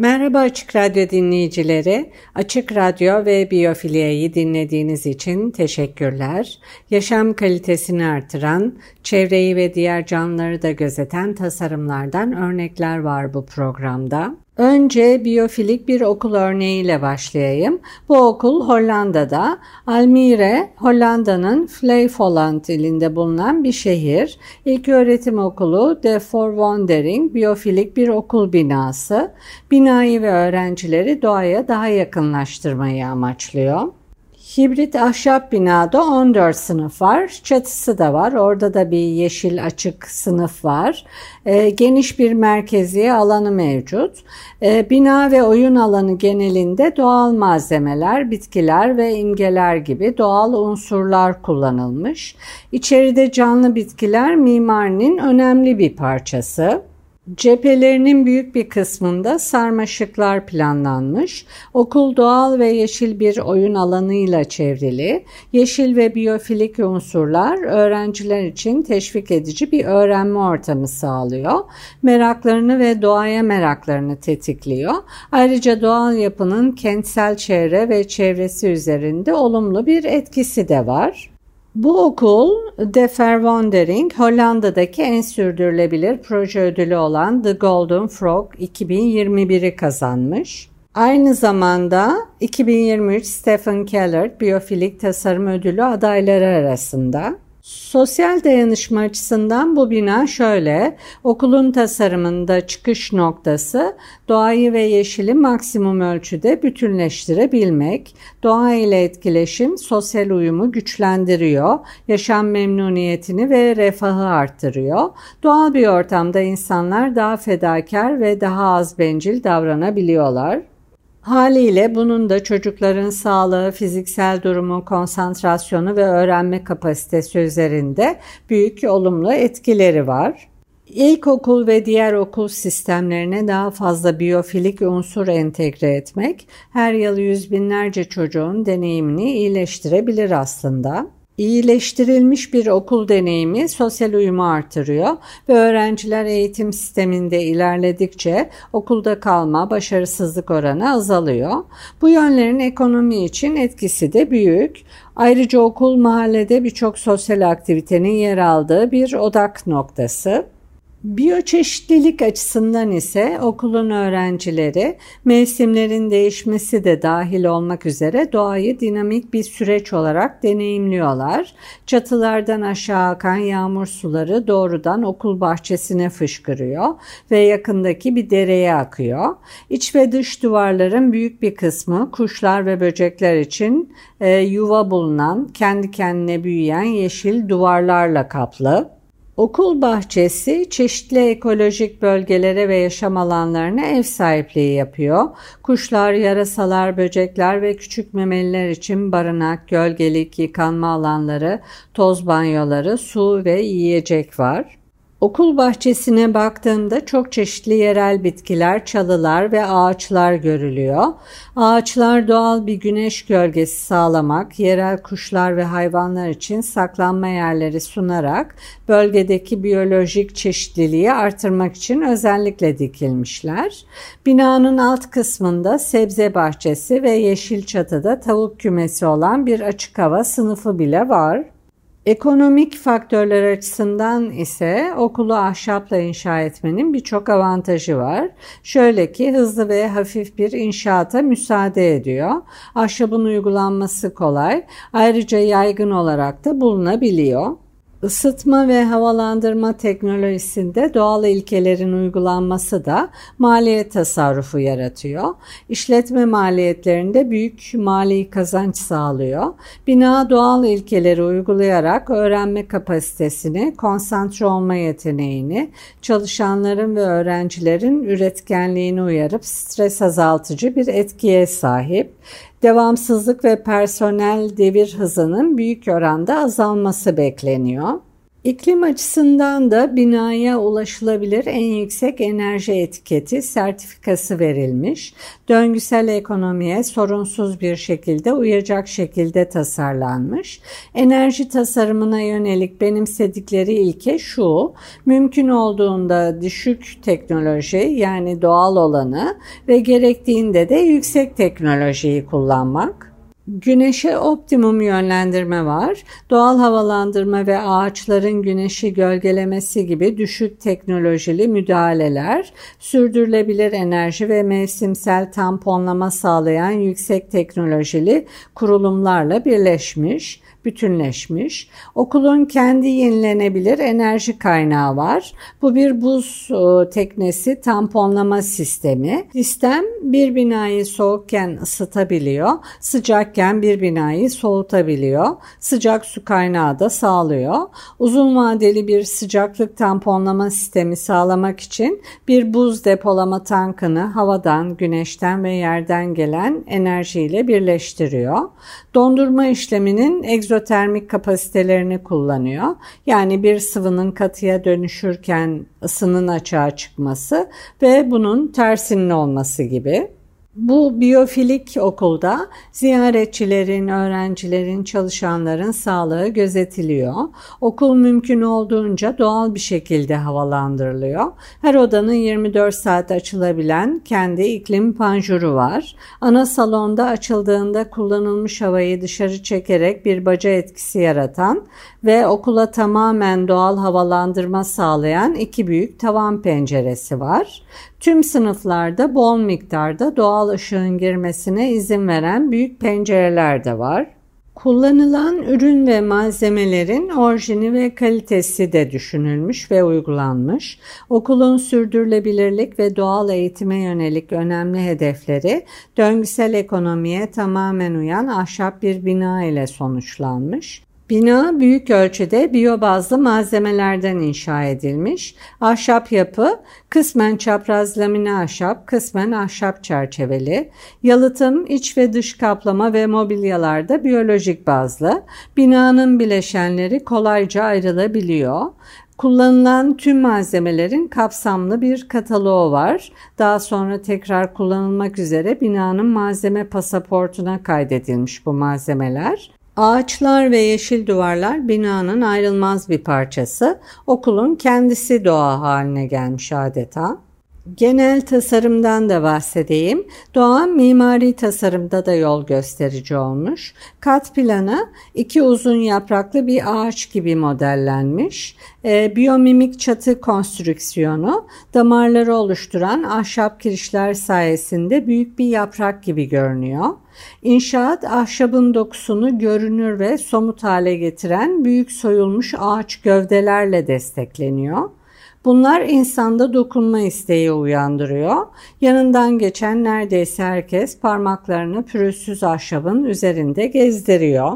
Merhaba Açık Radyo dinleyicileri. Açık Radyo ve Biyofilia'yı dinlediğiniz için teşekkürler. Yaşam kalitesini artıran, çevreyi ve diğer canlıları da gözeten tasarımlardan örnekler var bu programda. Önce biyofilik bir okul örneğiyle başlayayım. Bu okul Hollanda'da. Almere, Hollanda'nın Flevoland ilinde bulunan bir şehir. İlk öğretim okulu De Wondering biyofilik bir okul binası. Binayı ve öğrencileri doğaya daha yakınlaştırmayı amaçlıyor. Hibrit ahşap binada 14 sınıf var. Çatısı da var. Orada da bir yeşil açık sınıf var. E, geniş bir merkezi alanı mevcut. E, bina ve oyun alanı genelinde doğal malzemeler, bitkiler ve imgeler gibi doğal unsurlar kullanılmış. İçeride canlı bitkiler mimarinin önemli bir parçası. Cephelerinin büyük bir kısmında sarmaşıklar planlanmış. Okul doğal ve yeşil bir oyun alanıyla çevrili. Yeşil ve biyofilik unsurlar öğrenciler için teşvik edici bir öğrenme ortamı sağlıyor. Meraklarını ve doğaya meraklarını tetikliyor. Ayrıca doğal yapının kentsel çevre ve çevresi üzerinde olumlu bir etkisi de var. Bu okul De Verwondering Hollanda'daki en sürdürülebilir proje ödülü olan The Golden Frog 2021'i kazanmış. Aynı zamanda 2023 Stephen Keller Biyofilik Tasarım Ödülü adayları arasında. Sosyal dayanışma açısından bu bina şöyle, okulun tasarımında çıkış noktası doğayı ve yeşili maksimum ölçüde bütünleştirebilmek, doğa ile etkileşim sosyal uyumu güçlendiriyor, yaşam memnuniyetini ve refahı arttırıyor. Doğal bir ortamda insanlar daha fedakar ve daha az bencil davranabiliyorlar. Haliyle bunun da çocukların sağlığı, fiziksel durumu, konsantrasyonu ve öğrenme kapasitesi üzerinde büyük olumlu etkileri var. İlkokul ve diğer okul sistemlerine daha fazla biyofilik unsur entegre etmek her yıl yüz binlerce çocuğun deneyimini iyileştirebilir aslında. İyileştirilmiş bir okul deneyimi sosyal uyumu artırıyor ve öğrenciler eğitim sisteminde ilerledikçe okulda kalma, başarısızlık oranı azalıyor. Bu yönlerin ekonomi için etkisi de büyük. Ayrıca okul mahallede birçok sosyal aktivitenin yer aldığı bir odak noktası. Biyoçeşitlilik açısından ise okulun öğrencileri mevsimlerin değişmesi de dahil olmak üzere doğayı dinamik bir süreç olarak deneyimliyorlar. Çatılardan aşağı akan yağmur suları doğrudan okul bahçesine fışkırıyor ve yakındaki bir dereye akıyor. İç ve dış duvarların büyük bir kısmı kuşlar ve böcekler için e, yuva bulunan, kendi kendine büyüyen yeşil duvarlarla kaplı. Okul bahçesi çeşitli ekolojik bölgelere ve yaşam alanlarına ev sahipliği yapıyor. Kuşlar, yarasalar, böcekler ve küçük memeliler için barınak, gölgelik, yıkanma alanları, toz banyoları, su ve yiyecek var. Okul bahçesine baktığımda çok çeşitli yerel bitkiler, çalılar ve ağaçlar görülüyor. Ağaçlar doğal bir güneş gölgesi sağlamak, yerel kuşlar ve hayvanlar için saklanma yerleri sunarak bölgedeki biyolojik çeşitliliği artırmak için özellikle dikilmişler. Binanın alt kısmında sebze bahçesi ve yeşil çatıda tavuk kümesi olan bir açık hava sınıfı bile var. Ekonomik faktörler açısından ise okulu ahşapla inşa etmenin birçok avantajı var. Şöyle ki hızlı ve hafif bir inşaata müsaade ediyor. Ahşabın uygulanması kolay. Ayrıca yaygın olarak da bulunabiliyor. Isıtma ve havalandırma teknolojisinde doğal ilkelerin uygulanması da maliyet tasarrufu yaratıyor. İşletme maliyetlerinde büyük mali kazanç sağlıyor. Bina doğal ilkeleri uygulayarak öğrenme kapasitesini, konsantre olma yeteneğini, çalışanların ve öğrencilerin üretkenliğini uyarıp stres azaltıcı bir etkiye sahip devamsızlık ve personel devir hızının büyük oranda azalması bekleniyor. İklim açısından da binaya ulaşılabilir en yüksek enerji etiketi sertifikası verilmiş. Döngüsel ekonomiye sorunsuz bir şekilde uyacak şekilde tasarlanmış. Enerji tasarımına yönelik benimsedikleri ilke şu, mümkün olduğunda düşük teknoloji yani doğal olanı ve gerektiğinde de yüksek teknolojiyi kullanmak. Güneşe optimum yönlendirme var. Doğal havalandırma ve ağaçların güneşi gölgelemesi gibi düşük teknolojili müdahaleler, sürdürülebilir enerji ve mevsimsel tamponlama sağlayan yüksek teknolojili kurulumlarla birleşmiş bütünleşmiş. Okulun kendi yenilenebilir enerji kaynağı var. Bu bir buz e, teknesi tamponlama sistemi. Sistem bir binayı soğukken ısıtabiliyor, sıcakken bir binayı soğutabiliyor. Sıcak su kaynağı da sağlıyor. Uzun vadeli bir sıcaklık tamponlama sistemi sağlamak için bir buz depolama tankını havadan, güneşten ve yerden gelen enerjiyle birleştiriyor. Dondurma işleminin egzotermik kapasitelerini kullanıyor. Yani bir sıvının katıya dönüşürken ısının açığa çıkması ve bunun tersinin olması gibi. Bu biyofilik okulda ziyaretçilerin, öğrencilerin, çalışanların sağlığı gözetiliyor. Okul mümkün olduğunca doğal bir şekilde havalandırılıyor. Her odanın 24 saat açılabilen kendi iklim panjuru var. Ana salonda açıldığında kullanılmış havayı dışarı çekerek bir baca etkisi yaratan ve okula tamamen doğal havalandırma sağlayan iki büyük tavan penceresi var. Tüm sınıflarda bol miktarda doğal ışığın girmesine izin veren büyük pencereler de var. Kullanılan ürün ve malzemelerin orijini ve kalitesi de düşünülmüş ve uygulanmış. Okulun sürdürülebilirlik ve doğal eğitime yönelik önemli hedefleri döngüsel ekonomiye tamamen uyan ahşap bir bina ile sonuçlanmış. Bina büyük ölçüde biyobazlı malzemelerden inşa edilmiş. Ahşap yapı kısmen çapraz lamine ahşap, kısmen ahşap çerçeveli. Yalıtım, iç ve dış kaplama ve mobilyalarda biyolojik bazlı. Binanın bileşenleri kolayca ayrılabiliyor. Kullanılan tüm malzemelerin kapsamlı bir kataloğu var. Daha sonra tekrar kullanılmak üzere binanın malzeme pasaportuna kaydedilmiş bu malzemeler. Ağaçlar ve yeşil duvarlar binanın ayrılmaz bir parçası. Okulun kendisi doğa haline gelmiş adeta. Genel tasarımdan da bahsedeyim. Doğan mimari tasarımda da yol gösterici olmuş. Kat planı iki uzun yapraklı bir ağaç gibi modellenmiş. E, biyomimik çatı konstrüksiyonu damarları oluşturan ahşap kirişler sayesinde büyük bir yaprak gibi görünüyor. İnşaat ahşabın dokusunu görünür ve somut hale getiren büyük soyulmuş ağaç gövdelerle destekleniyor. Bunlar insanda dokunma isteği uyandırıyor. Yanından geçen neredeyse herkes parmaklarını pürüzsüz ahşabın üzerinde gezdiriyor.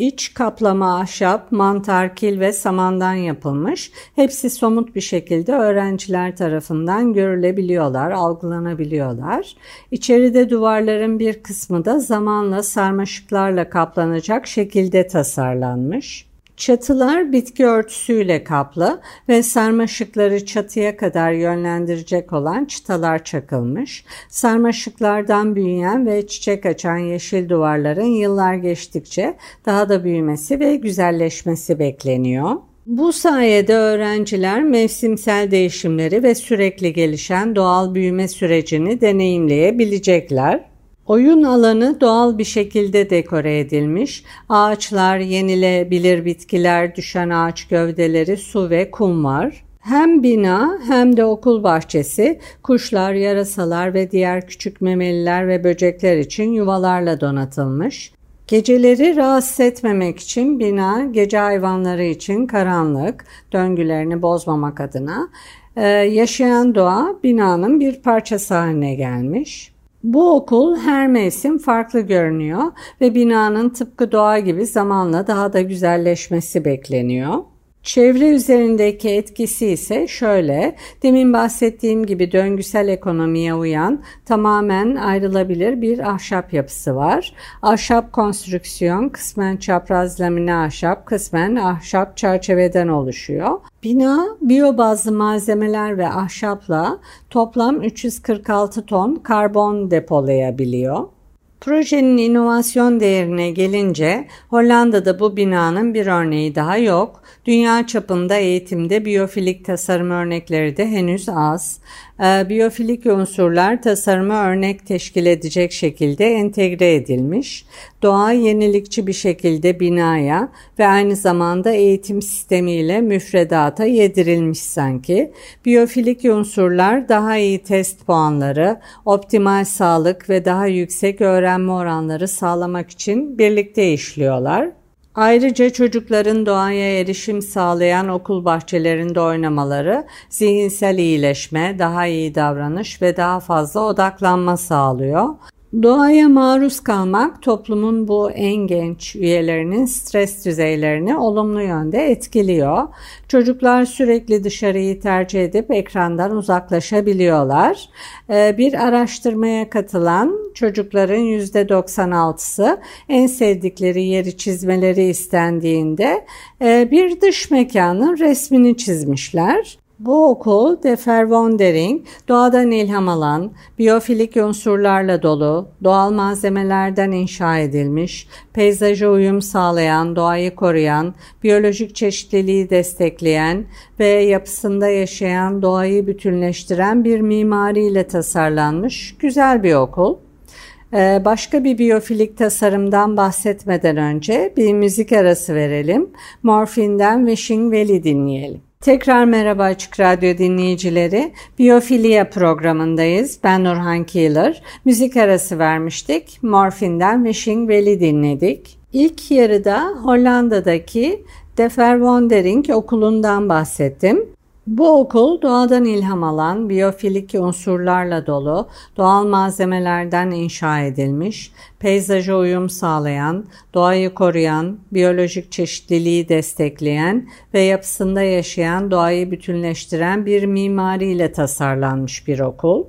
İç kaplama ahşap, mantar, kil ve samandan yapılmış. Hepsi somut bir şekilde öğrenciler tarafından görülebiliyorlar, algılanabiliyorlar. İçeride duvarların bir kısmı da zamanla sarmaşıklarla kaplanacak şekilde tasarlanmış. Çatılar bitki örtüsüyle kaplı ve sarmaşıkları çatıya kadar yönlendirecek olan çıtalar çakılmış. Sarmaşıklardan büyüyen ve çiçek açan yeşil duvarların yıllar geçtikçe daha da büyümesi ve güzelleşmesi bekleniyor. Bu sayede öğrenciler mevsimsel değişimleri ve sürekli gelişen doğal büyüme sürecini deneyimleyebilecekler. Oyun alanı doğal bir şekilde dekore edilmiş. Ağaçlar, yenilebilir bitkiler, düşen ağaç gövdeleri, su ve kum var. Hem bina hem de okul bahçesi kuşlar, yarasalar ve diğer küçük memeliler ve böcekler için yuvalarla donatılmış. Geceleri rahatsız etmemek için bina gece hayvanları için karanlık, döngülerini bozmamak adına e, yaşayan doğa binanın bir parçası haline gelmiş. Bu okul her mevsim farklı görünüyor ve binanın tıpkı doğa gibi zamanla daha da güzelleşmesi bekleniyor. Çevre üzerindeki etkisi ise şöyle, demin bahsettiğim gibi döngüsel ekonomiye uyan tamamen ayrılabilir bir ahşap yapısı var. Ahşap konstrüksiyon kısmen çapraz lamine ahşap, kısmen ahşap çerçeveden oluşuyor. Bina biyobazlı malzemeler ve ahşapla toplam 346 ton karbon depolayabiliyor. Projenin inovasyon değerine gelince Hollanda'da bu binanın bir örneği daha yok. Dünya çapında eğitimde biyofilik tasarım örnekleri de henüz az. Ee, biyofilik unsurlar tasarıma örnek teşkil edecek şekilde entegre edilmiş. Doğa yenilikçi bir şekilde binaya ve aynı zamanda eğitim sistemiyle müfredata yedirilmiş sanki. Biyofilik unsurlar daha iyi test puanları, optimal sağlık ve daha yüksek öğrenme oranları sağlamak için birlikte işliyorlar. Ayrıca çocukların doğaya erişim sağlayan okul bahçelerinde oynamaları zihinsel iyileşme, daha iyi davranış ve daha fazla odaklanma sağlıyor. Doğaya maruz kalmak toplumun bu en genç üyelerinin stres düzeylerini olumlu yönde etkiliyor. Çocuklar sürekli dışarıyı tercih edip ekrandan uzaklaşabiliyorlar. Ee, bir araştırmaya katılan çocukların %96'sı en sevdikleri yeri çizmeleri istendiğinde e, bir dış mekanın resmini çizmişler. Bu okul De Verwondering, doğadan ilham alan, biyofilik unsurlarla dolu, doğal malzemelerden inşa edilmiş, peyzaja uyum sağlayan, doğayı koruyan, biyolojik çeşitliliği destekleyen ve yapısında yaşayan doğayı bütünleştiren bir mimariyle tasarlanmış güzel bir okul. Ee, başka bir biyofilik tasarımdan bahsetmeden önce bir müzik arası verelim. Morfin'den Wishing Valley dinleyelim. Tekrar merhaba Açık Radyo dinleyicileri. Biyofilia programındayız. Ben Nurhan Keeler. Müzik arası vermiştik. Morfin'den Wishing Valley dinledik. İlk yarıda Hollanda'daki De Verwondering okulundan bahsettim. Bu okul doğadan ilham alan, biyofilik unsurlarla dolu, doğal malzemelerden inşa edilmiş, peyzaja uyum sağlayan, doğayı koruyan, biyolojik çeşitliliği destekleyen ve yapısında yaşayan doğayı bütünleştiren bir mimariyle tasarlanmış bir okul.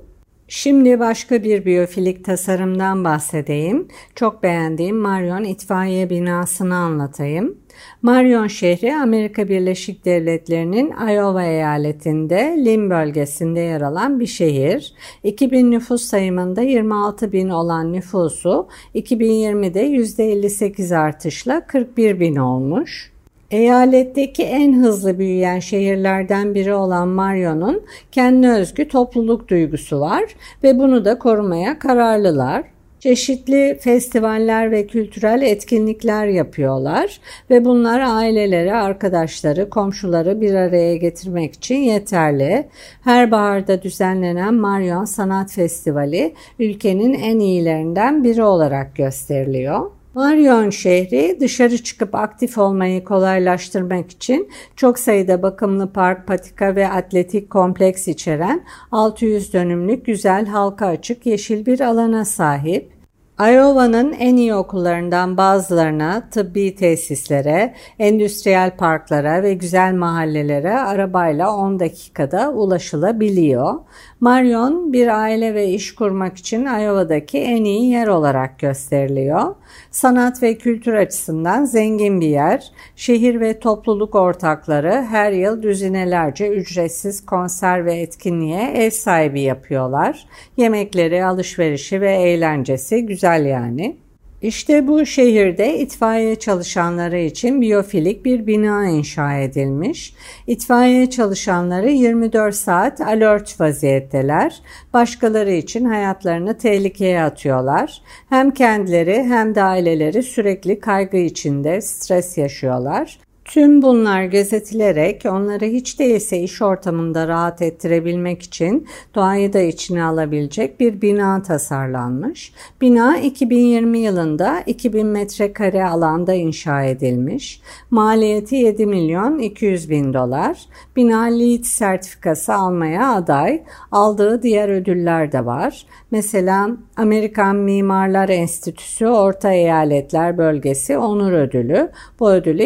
Şimdi başka bir biyofilik tasarımdan bahsedeyim. Çok beğendiğim Marion itfaiye binasını anlatayım. Marion şehri Amerika Birleşik Devletleri'nin Iowa eyaletinde Lim bölgesinde yer alan bir şehir. 2000 nüfus sayımında 26 bin olan nüfusu 2020'de %58 artışla 41 bin olmuş. Eyaletteki en hızlı büyüyen şehirlerden biri olan Marion'un kendine özgü topluluk duygusu var ve bunu da korumaya kararlılar. Çeşitli festivaller ve kültürel etkinlikler yapıyorlar ve bunlar aileleri, arkadaşları, komşuları bir araya getirmek için yeterli. Her baharda düzenlenen Marion Sanat Festivali ülkenin en iyilerinden biri olarak gösteriliyor. Marion şehri dışarı çıkıp aktif olmayı kolaylaştırmak için çok sayıda bakımlı park, patika ve atletik kompleks içeren 600 dönümlük güzel halka açık yeşil bir alana sahip. Iowa'nın en iyi okullarından bazılarına, tıbbi tesislere, endüstriyel parklara ve güzel mahallelere arabayla 10 dakikada ulaşılabiliyor. Marion bir aile ve iş kurmak için Iowa'daki en iyi yer olarak gösteriliyor. Sanat ve kültür açısından zengin bir yer. Şehir ve topluluk ortakları her yıl düzinelerce ücretsiz konser ve etkinliğe ev sahibi yapıyorlar. Yemekleri, alışverişi ve eğlencesi güzel yani. İşte bu şehirde itfaiye çalışanları için biyofilik bir bina inşa edilmiş. İtfaiye çalışanları 24 saat alert vaziyetteler. Başkaları için hayatlarını tehlikeye atıyorlar. Hem kendileri hem de aileleri sürekli kaygı içinde stres yaşıyorlar. Tüm bunlar gözetilerek onları hiç değilse iş ortamında rahat ettirebilmek için doğayı da içine alabilecek bir bina tasarlanmış. Bina 2020 yılında 2000 metrekare alanda inşa edilmiş. Maliyeti 7 milyon 200 bin dolar. Bina LEED sertifikası almaya aday. Aldığı diğer ödüller de var. Mesela Amerikan Mimarlar Enstitüsü Orta Eyaletler Bölgesi Onur Ödülü. Bu ödülü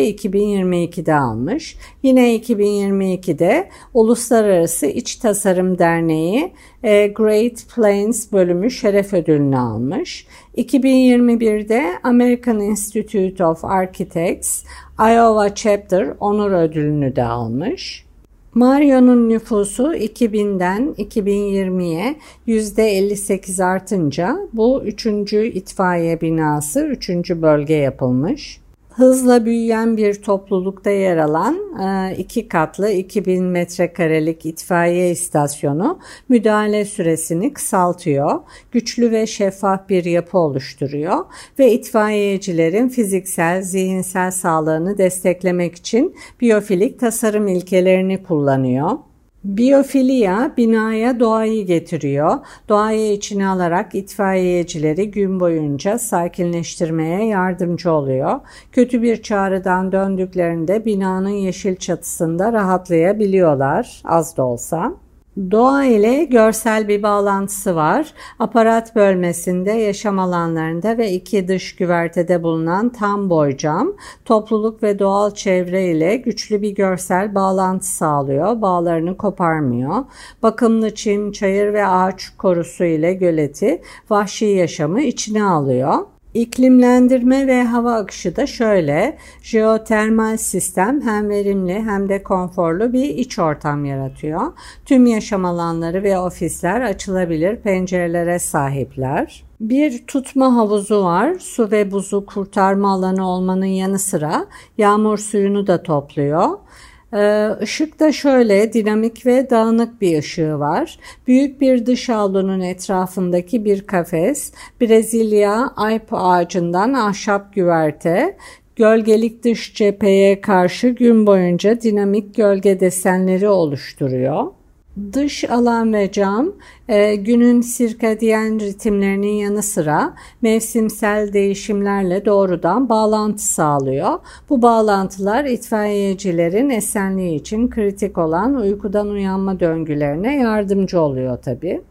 2022'de almış. Yine 2022'de Uluslararası İç Tasarım Derneği e, Great Plains bölümü şeref ödülünü almış. 2021'de American Institute of Architects Iowa Chapter onur ödülünü de almış. Mario'nun nüfusu 2000'den 2020'ye %58 artınca bu 3. itfaiye binası 3. bölge yapılmış hızla büyüyen bir toplulukta yer alan e, iki katlı 2000 metrekarelik itfaiye istasyonu müdahale süresini kısaltıyor, güçlü ve şeffaf bir yapı oluşturuyor ve itfaiyecilerin fiziksel, zihinsel sağlığını desteklemek için biyofilik tasarım ilkelerini kullanıyor. Biyofilya binaya doğayı getiriyor. Doğayı içine alarak itfaiyecileri gün boyunca sakinleştirmeye yardımcı oluyor. Kötü bir çağrıdan döndüklerinde binanın yeşil çatısında rahatlayabiliyorlar az da olsa. Doğa ile görsel bir bağlantısı var. Aparat bölmesinde, yaşam alanlarında ve iki dış güvertede bulunan tam boy cam, topluluk ve doğal çevre ile güçlü bir görsel bağlantı sağlıyor. Bağlarını koparmıyor. Bakımlı çim, çayır ve ağaç korusu ile göleti vahşi yaşamı içine alıyor. İklimlendirme ve hava akışı da şöyle. Jeotermal sistem hem verimli hem de konforlu bir iç ortam yaratıyor. Tüm yaşam alanları ve ofisler açılabilir pencerelere sahipler. Bir tutma havuzu var. Su ve buzu kurtarma alanı olmanın yanı sıra yağmur suyunu da topluyor. Işık ee, şöyle dinamik ve dağınık bir ışığı var. Büyük bir dış avlunun etrafındaki bir kafes, Brezilya ayp ağacından ahşap güverte, gölgelik dış cepheye karşı gün boyunca dinamik gölge desenleri oluşturuyor. Dış alan ve cam e, günün sirkadiyen ritimlerinin yanı sıra mevsimsel değişimlerle doğrudan bağlantı sağlıyor. Bu bağlantılar itfaiyecilerin esenliği için kritik olan uykudan uyanma döngülerine yardımcı oluyor tabii.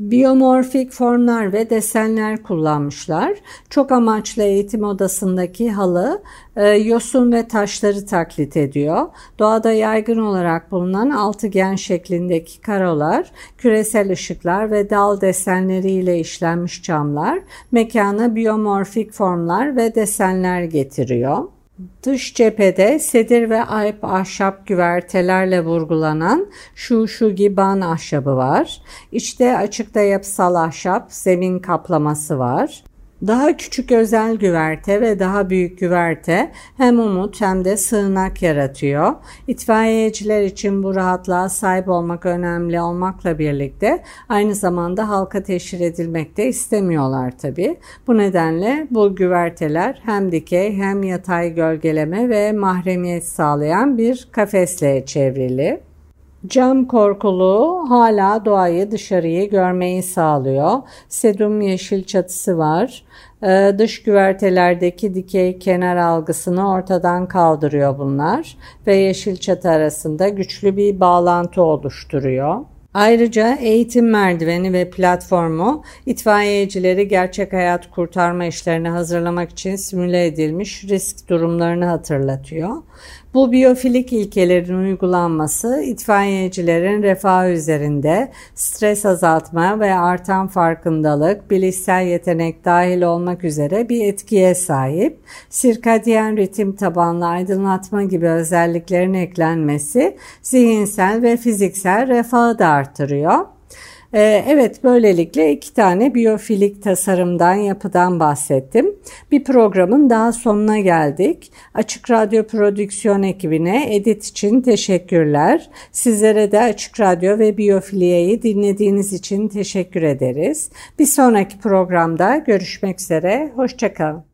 Biyomorfik formlar ve desenler kullanmışlar. Çok amaçlı eğitim odasındaki halı e, yosun ve taşları taklit ediyor. Doğada yaygın olarak bulunan altıgen şeklindeki karolar, küresel ışıklar ve dal desenleriyle işlenmiş camlar mekana biyomorfik formlar ve desenler getiriyor. Dış cephede sedir ve alp ahşap güvertelerle vurgulanan şu şu giban ahşabı var. İçte açıkta yapısal ahşap zemin kaplaması var. Daha küçük özel güverte ve daha büyük güverte hem umut hem de sığınak yaratıyor. İtfaiyeciler için bu rahatlığa sahip olmak önemli olmakla birlikte aynı zamanda halka teşhir edilmek de istemiyorlar tabi. Bu nedenle bu güverteler hem dikey hem yatay gölgeleme ve mahremiyet sağlayan bir kafesle çevrili. Cam korkuluğu hala doğayı dışarıyı görmeyi sağlıyor. Sedum yeşil çatısı var. Ee, dış güvertelerdeki dikey kenar algısını ortadan kaldırıyor bunlar ve yeşil çatı arasında güçlü bir bağlantı oluşturuyor. Ayrıca eğitim merdiveni ve platformu itfaiyecileri gerçek hayat kurtarma işlerine hazırlamak için simüle edilmiş risk durumlarını hatırlatıyor. Bu biyofilik ilkelerin uygulanması itfaiyecilerin refah üzerinde stres azaltma ve artan farkındalık, bilişsel yetenek dahil olmak üzere bir etkiye sahip. Sirkadiyen ritim tabanlı aydınlatma gibi özelliklerin eklenmesi zihinsel ve fiziksel refahı da artırıyor. Ee, evet böylelikle iki tane biyofilik tasarımdan yapıdan bahsettim. Bir programın daha sonuna geldik. Açık Radyo Prodüksiyon ekibine edit için teşekkürler. Sizlere de Açık Radyo ve Biyofiliye'yi dinlediğiniz için teşekkür ederiz. Bir sonraki programda görüşmek üzere. Hoşçakalın.